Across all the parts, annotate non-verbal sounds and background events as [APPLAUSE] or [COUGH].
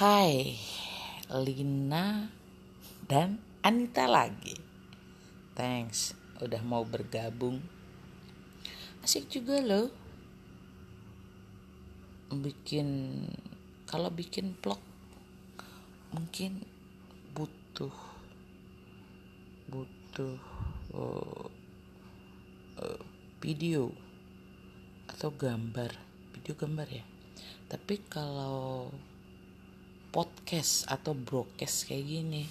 Hai, Lina dan Anita lagi. Thanks, udah mau bergabung. Asik juga loh. Bikin kalau bikin vlog mungkin butuh butuh uh, video atau gambar, video gambar ya. Tapi kalau podcast atau broadcast kayak gini.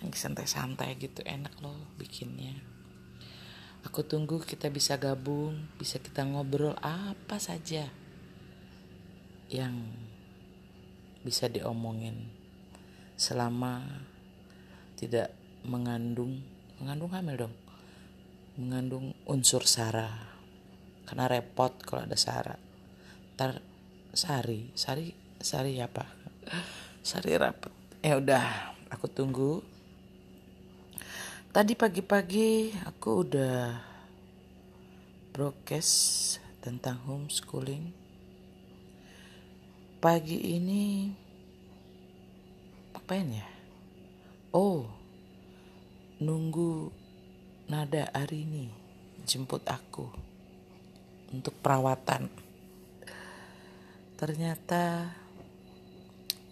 Yang santai-santai gitu enak loh bikinnya. Aku tunggu kita bisa gabung bisa kita ngobrol apa saja yang bisa diomongin selama tidak mengandung mengandung hamil dong. Mengandung unsur sara karena repot kalau ada sara ntar sari sari sari apa Sari rapet. Ya udah, aku tunggu. Tadi pagi-pagi aku udah broadcast tentang homeschooling. Pagi ini apain ya? Oh, nunggu nada hari ini jemput aku untuk perawatan. Ternyata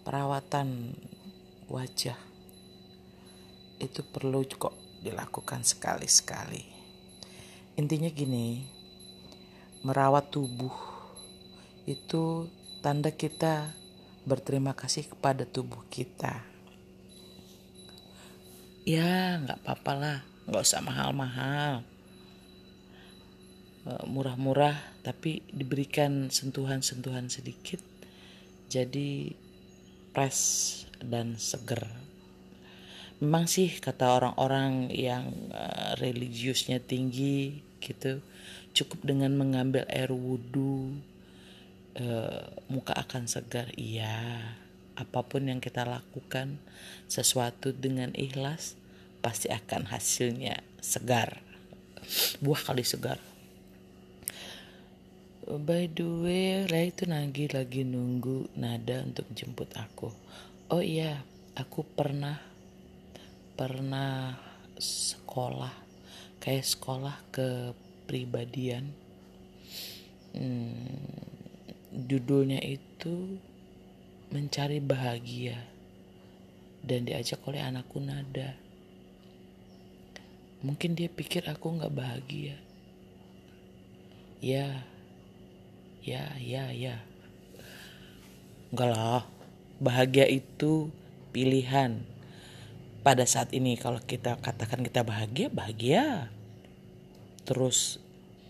perawatan wajah itu perlu kok dilakukan sekali-sekali. Intinya gini, merawat tubuh itu tanda kita berterima kasih kepada tubuh kita. Ya, nggak apa-apa lah, nggak usah mahal-mahal, e, murah-murah, tapi diberikan sentuhan-sentuhan sedikit, jadi fresh dan seger. Memang sih kata orang-orang yang uh, religiusnya tinggi gitu, cukup dengan mengambil air wudhu uh, muka akan segar. Iya, apa pun yang kita lakukan sesuatu dengan ikhlas pasti akan hasilnya segar. Buah kali segar. By the way, lah itu lagi lagi nunggu nada untuk jemput aku. Oh iya, aku pernah pernah sekolah kayak sekolah ke pribadian. Hmm, judulnya itu mencari bahagia dan diajak oleh anakku nada. Mungkin dia pikir aku nggak bahagia. Ya, ya ya ya. Enggak lah. Bahagia itu pilihan. Pada saat ini kalau kita katakan kita bahagia bahagia. Terus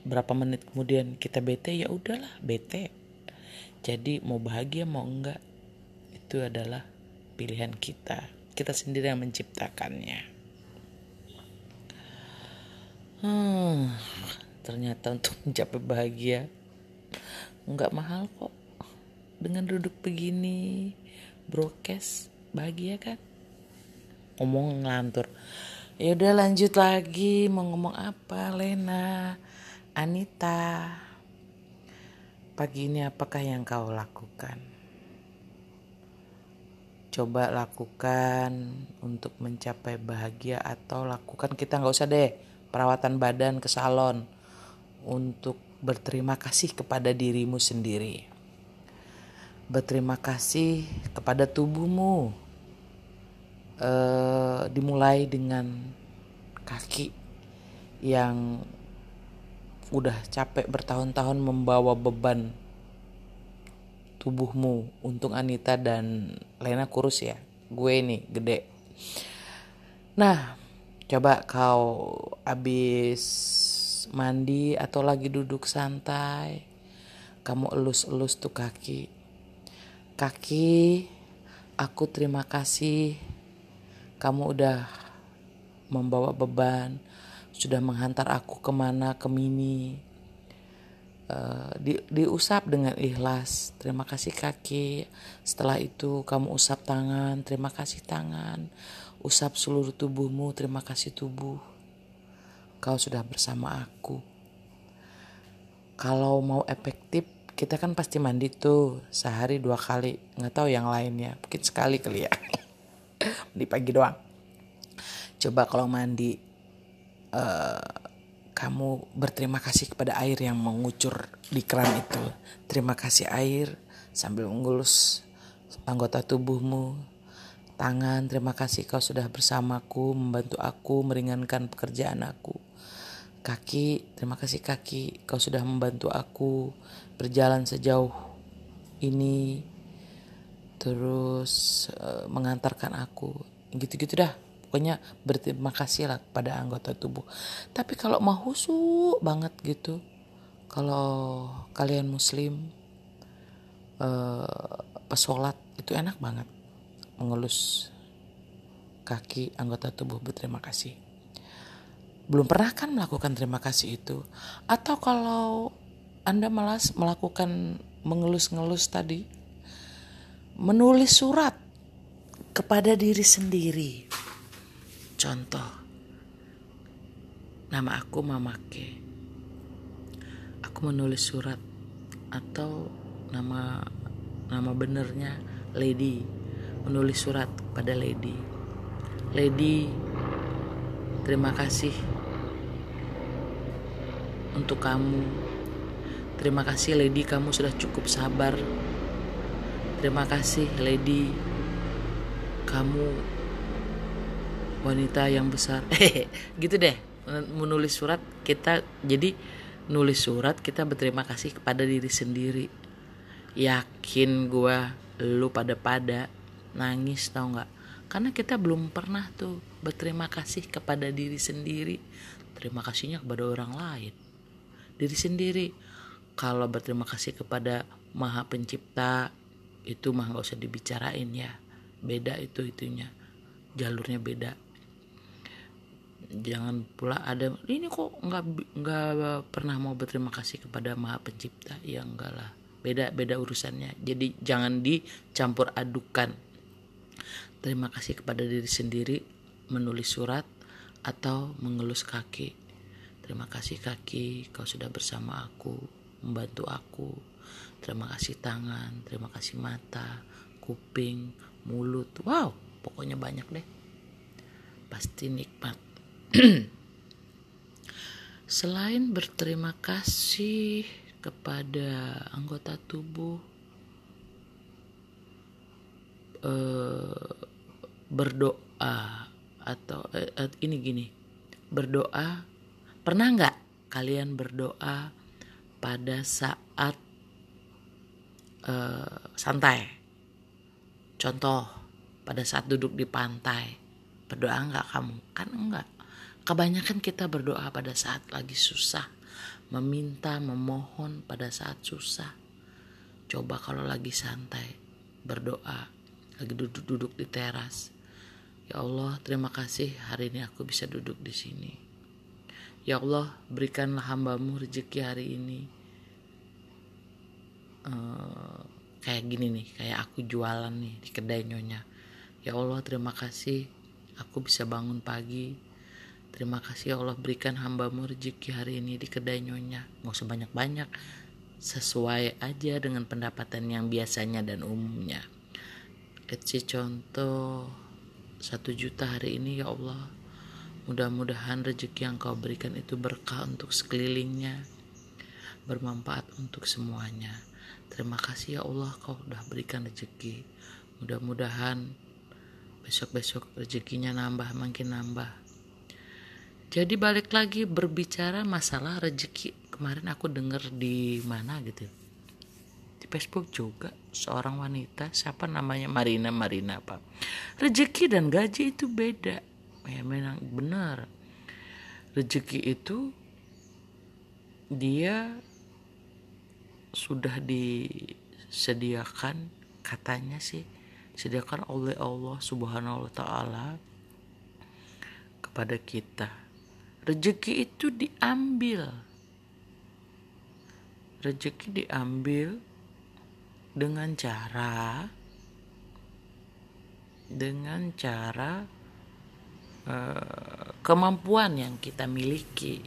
berapa menit kemudian kita bete ya udahlah bete. Jadi mau bahagia mau enggak itu adalah pilihan kita. Kita sendiri yang menciptakannya. Hmm, ternyata untuk mencapai bahagia nggak mahal kok. Dengan duduk begini brokes bahagia kan? Ngomong ngelantur. Ya udah lanjut lagi. Mau ngomong apa Lena? Anita. Pagi ini apakah yang kau lakukan? Coba lakukan untuk mencapai bahagia atau lakukan. Kita nggak usah deh perawatan badan ke salon. Untuk berterima kasih kepada dirimu sendiri. Berterima kasih kepada tubuhmu. E, dimulai dengan kaki yang udah capek bertahun-tahun membawa beban tubuhmu. Untung Anita dan Lena kurus ya. Gue nih gede. Nah, coba kau habis mandi atau lagi duduk santai kamu elus-elus tuh kaki. Kaki aku terima kasih kamu udah membawa beban sudah menghantar aku ke mana ke mini. Uh, di, diusap dengan ikhlas terima kasih kaki. Setelah itu kamu usap tangan terima kasih tangan. Usap seluruh tubuhmu terima kasih tubuh kau sudah bersama aku. Kalau mau efektif, kita kan pasti mandi tuh sehari dua kali. Nggak tahu yang lainnya. Mungkin sekali kali ya. [LAUGHS] Di pagi doang. Coba kalau mandi uh, kamu berterima kasih kepada air yang mengucur di keran itu. Terima kasih air sambil menggulus anggota tubuhmu. Tangan terima kasih kau sudah bersamaku membantu aku meringankan pekerjaan aku kaki terima kasih kaki kau sudah membantu aku berjalan sejauh ini terus uh, mengantarkan aku. Gitu-gitu dah. Pokoknya berterima kasih lah pada anggota tubuh. Tapi kalau mau husu banget gitu kalau kalian muslim uh, pesolat itu enak banget. Mengelus kaki anggota tubuh berterima kasih belum pernah kan melakukan terima kasih itu atau kalau anda malas melakukan mengelus-ngelus tadi, menulis surat kepada diri sendiri. Contoh, nama aku Mamake. Aku menulis surat atau nama nama benernya Lady menulis surat pada Lady. Lady, terima kasih untuk kamu Terima kasih Lady kamu sudah cukup sabar. Terima kasih Lady kamu wanita yang besar. [LAUGHS] gitu deh. Menulis surat kita jadi nulis surat kita berterima kasih kepada diri sendiri. Yakin gue lu pada-pada nangis tau nggak? Karena kita belum pernah tuh berterima kasih kepada diri sendiri. Terima kasihnya kepada orang lain. Diri sendiri. Kalau berterima kasih kepada maha pencipta itu mah nggak usah dibicarain ya. Beda itu itunya. Jalurnya beda. Jangan pula ada ini kok nggak nggak pernah mau berterima kasih kepada maha pencipta. Ya enggak lah. Beda beda urusannya. Jadi jangan dicampur adukan. Terima kasih kepada diri sendiri menulis surat atau mengelus kaki terima kasih kaki kau sudah bersama aku membantu aku. Terima kasih tangan, terima kasih mata, kuping, mulut. Wow, pokoknya banyak deh. Pasti nikmat. [CLEARS THROAT] Selain berterima kasih kepada anggota tubuh, eh, berdoa atau eh, eh ini gini, berdoa pernah nggak kalian berdoa pada saat uh, santai. Contoh, pada saat duduk di pantai, berdoa enggak kamu? Kan enggak. Kebanyakan kita berdoa pada saat lagi susah, meminta, memohon pada saat susah. Coba kalau lagi santai, berdoa, lagi duduk-duduk di teras. Ya Allah, terima kasih hari ini aku bisa duduk di sini. Ya Allah, berikanlah hambamu rezeki hari ini. Uh, kayak gini nih, kayak aku jualan nih di kedai nyonya. Ya Allah, terima kasih aku bisa bangun pagi. Terima kasih ya Allah berikan hambamu rezeki hari ini di kedai nyonya. Nggak usah banyak-banyak, sesuai aja dengan pendapatan yang biasanya dan umumnya. Etsy contoh satu juta hari ini ya Allah Mudah-mudahan rezeki yang kau berikan itu berkah untuk sekelilingnya, bermanfaat untuk semuanya. Terima kasih ya Allah kau sudah berikan rezeki. Mudah-mudahan besok-besok rezekinya nambah makin nambah. Jadi balik lagi berbicara masalah rezeki. Kemarin aku dengar di mana gitu. Di Facebook juga seorang wanita siapa namanya Marina Marina apa. Rezeki dan gaji itu beda ya memang benar rezeki itu dia sudah disediakan katanya sih disediakan oleh Allah Subhanahu wa taala kepada kita. Rezeki itu diambil. Rezeki diambil dengan cara dengan cara Eh, kemampuan yang kita miliki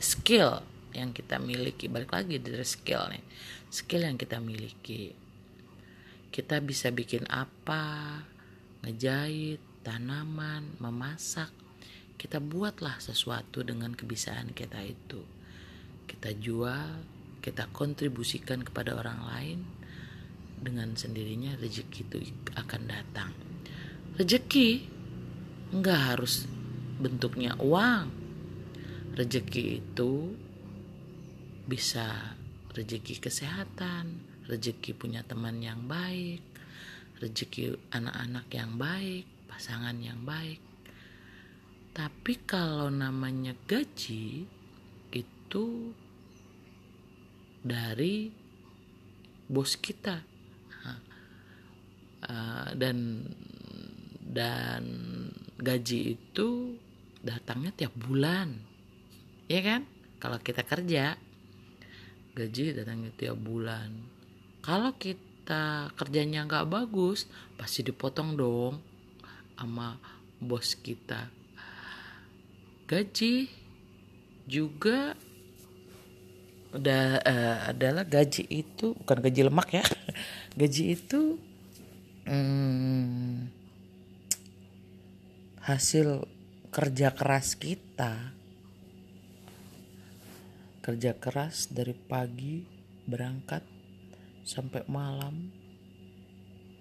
skill yang kita miliki balik lagi dari skill nih. Skill yang kita miliki kita bisa bikin apa ngejahit tanaman memasak. Kita buatlah sesuatu dengan kebiasaan kita itu. Kita jual kita kontribusikan kepada orang lain dengan sendirinya rezeki itu akan datang. Rezeki nggak harus bentuknya uang rezeki itu bisa rezeki kesehatan, rezeki punya teman yang baik, rezeki anak-anak yang baik, pasangan yang baik. Tapi kalau namanya gaji itu dari bos kita uh, dan dan gaji itu datangnya tiap bulan. Ya kan? Kalau kita kerja gaji datangnya tiap bulan. Kalau kita kerjanya nggak bagus pasti dipotong dong sama bos kita. Gaji juga udah uh, adalah gaji itu bukan gaji lemak ya. [LAUGHS] Gaji itu hmm, hasil kerja keras kita. Kerja keras dari pagi berangkat sampai malam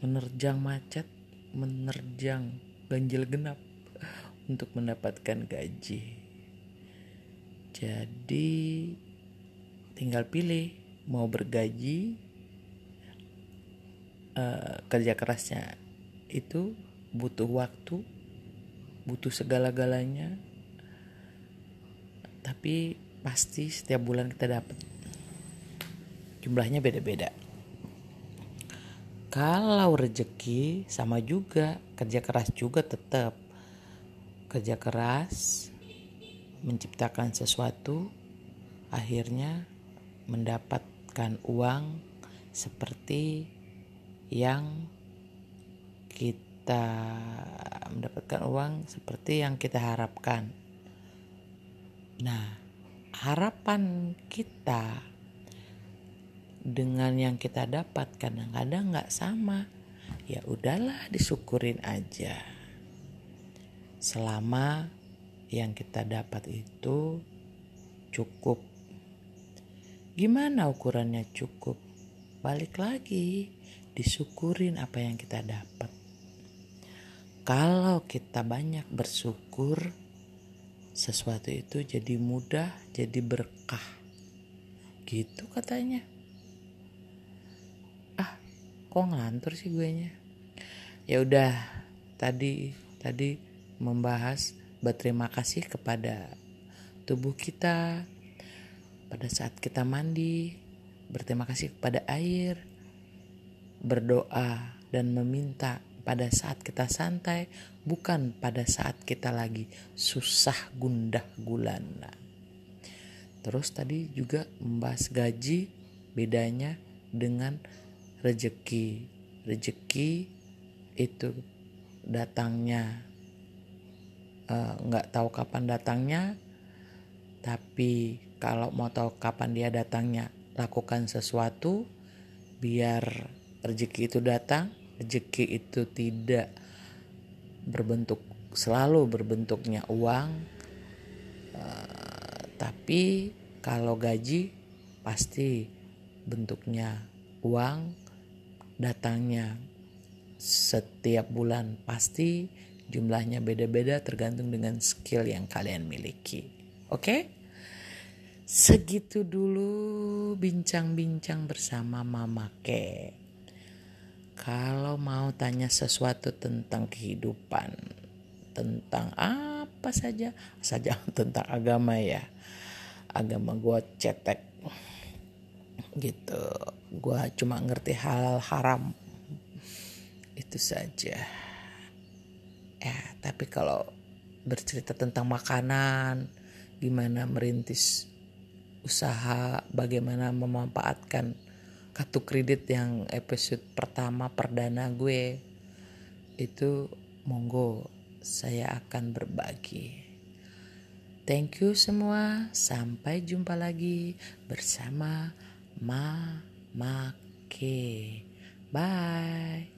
menerjang macet menerjang ganjil genap untuk mendapatkan gaji. Jadi tinggal pilih mau bergaji uh, kerja kerasnya itu butuh waktu butuh segala-galanya tapi pasti setiap bulan kita dapat jumlahnya beda-beda. Kalau rezeki sama juga. Kerja keras juga tetap kerja keras menciptakan sesuatu akhirnya mendapatkan uang seperti yang kita mendapatkan uang seperti yang kita harapkan. Nah, harapan kita dengan yang kita dapat kadang-kadang nggak sama ya udahlah disyukurin aja. Selama yang kita dapat itu cukup. Gimana ukurannya cukup? Balik lagi disyukurin apa yang kita dapat kalau kita banyak bersyukur sesuatu itu jadi mudah, jadi berkah. Gitu katanya. Ah, kok ngantur sih gue nya? Ya udah, tadi tadi membahas berterima kasih kepada tubuh kita pada saat kita mandi, berterima kasih kepada air, berdoa dan meminta pada saat kita santai, bukan pada saat kita lagi susah gundah gulana. Terus tadi juga membahas gaji bedanya dengan rejeki. Rejeki itu datangnya eh, nggak uh, tahu kapan datangnya, tapi kalau mau tahu kapan dia datangnya, lakukan sesuatu biar rezeki itu datang rezeki itu tidak berbentuk selalu berbentuknya uang uh, tapi kalau gaji pasti bentuknya uang datangnya setiap bulan pasti jumlahnya beda-beda tergantung dengan skill yang kalian miliki oke okay? segitu dulu bincang-bincang bersama Mama Ke kalau mau tanya sesuatu tentang kehidupan, tentang apa saja, saja [LAUGHS] tentang agama ya, agama gue cetek. Gitu, gue cuma ngerti hal haram. Itu saja. Ya, tapi kalau bercerita tentang makanan, gimana merintis usaha, bagaimana memanfaatkan kartu kredit yang episode pertama perdana gue itu monggo saya akan berbagi Thank you semua. Sampai jumpa lagi bersama Ma Make. Bye.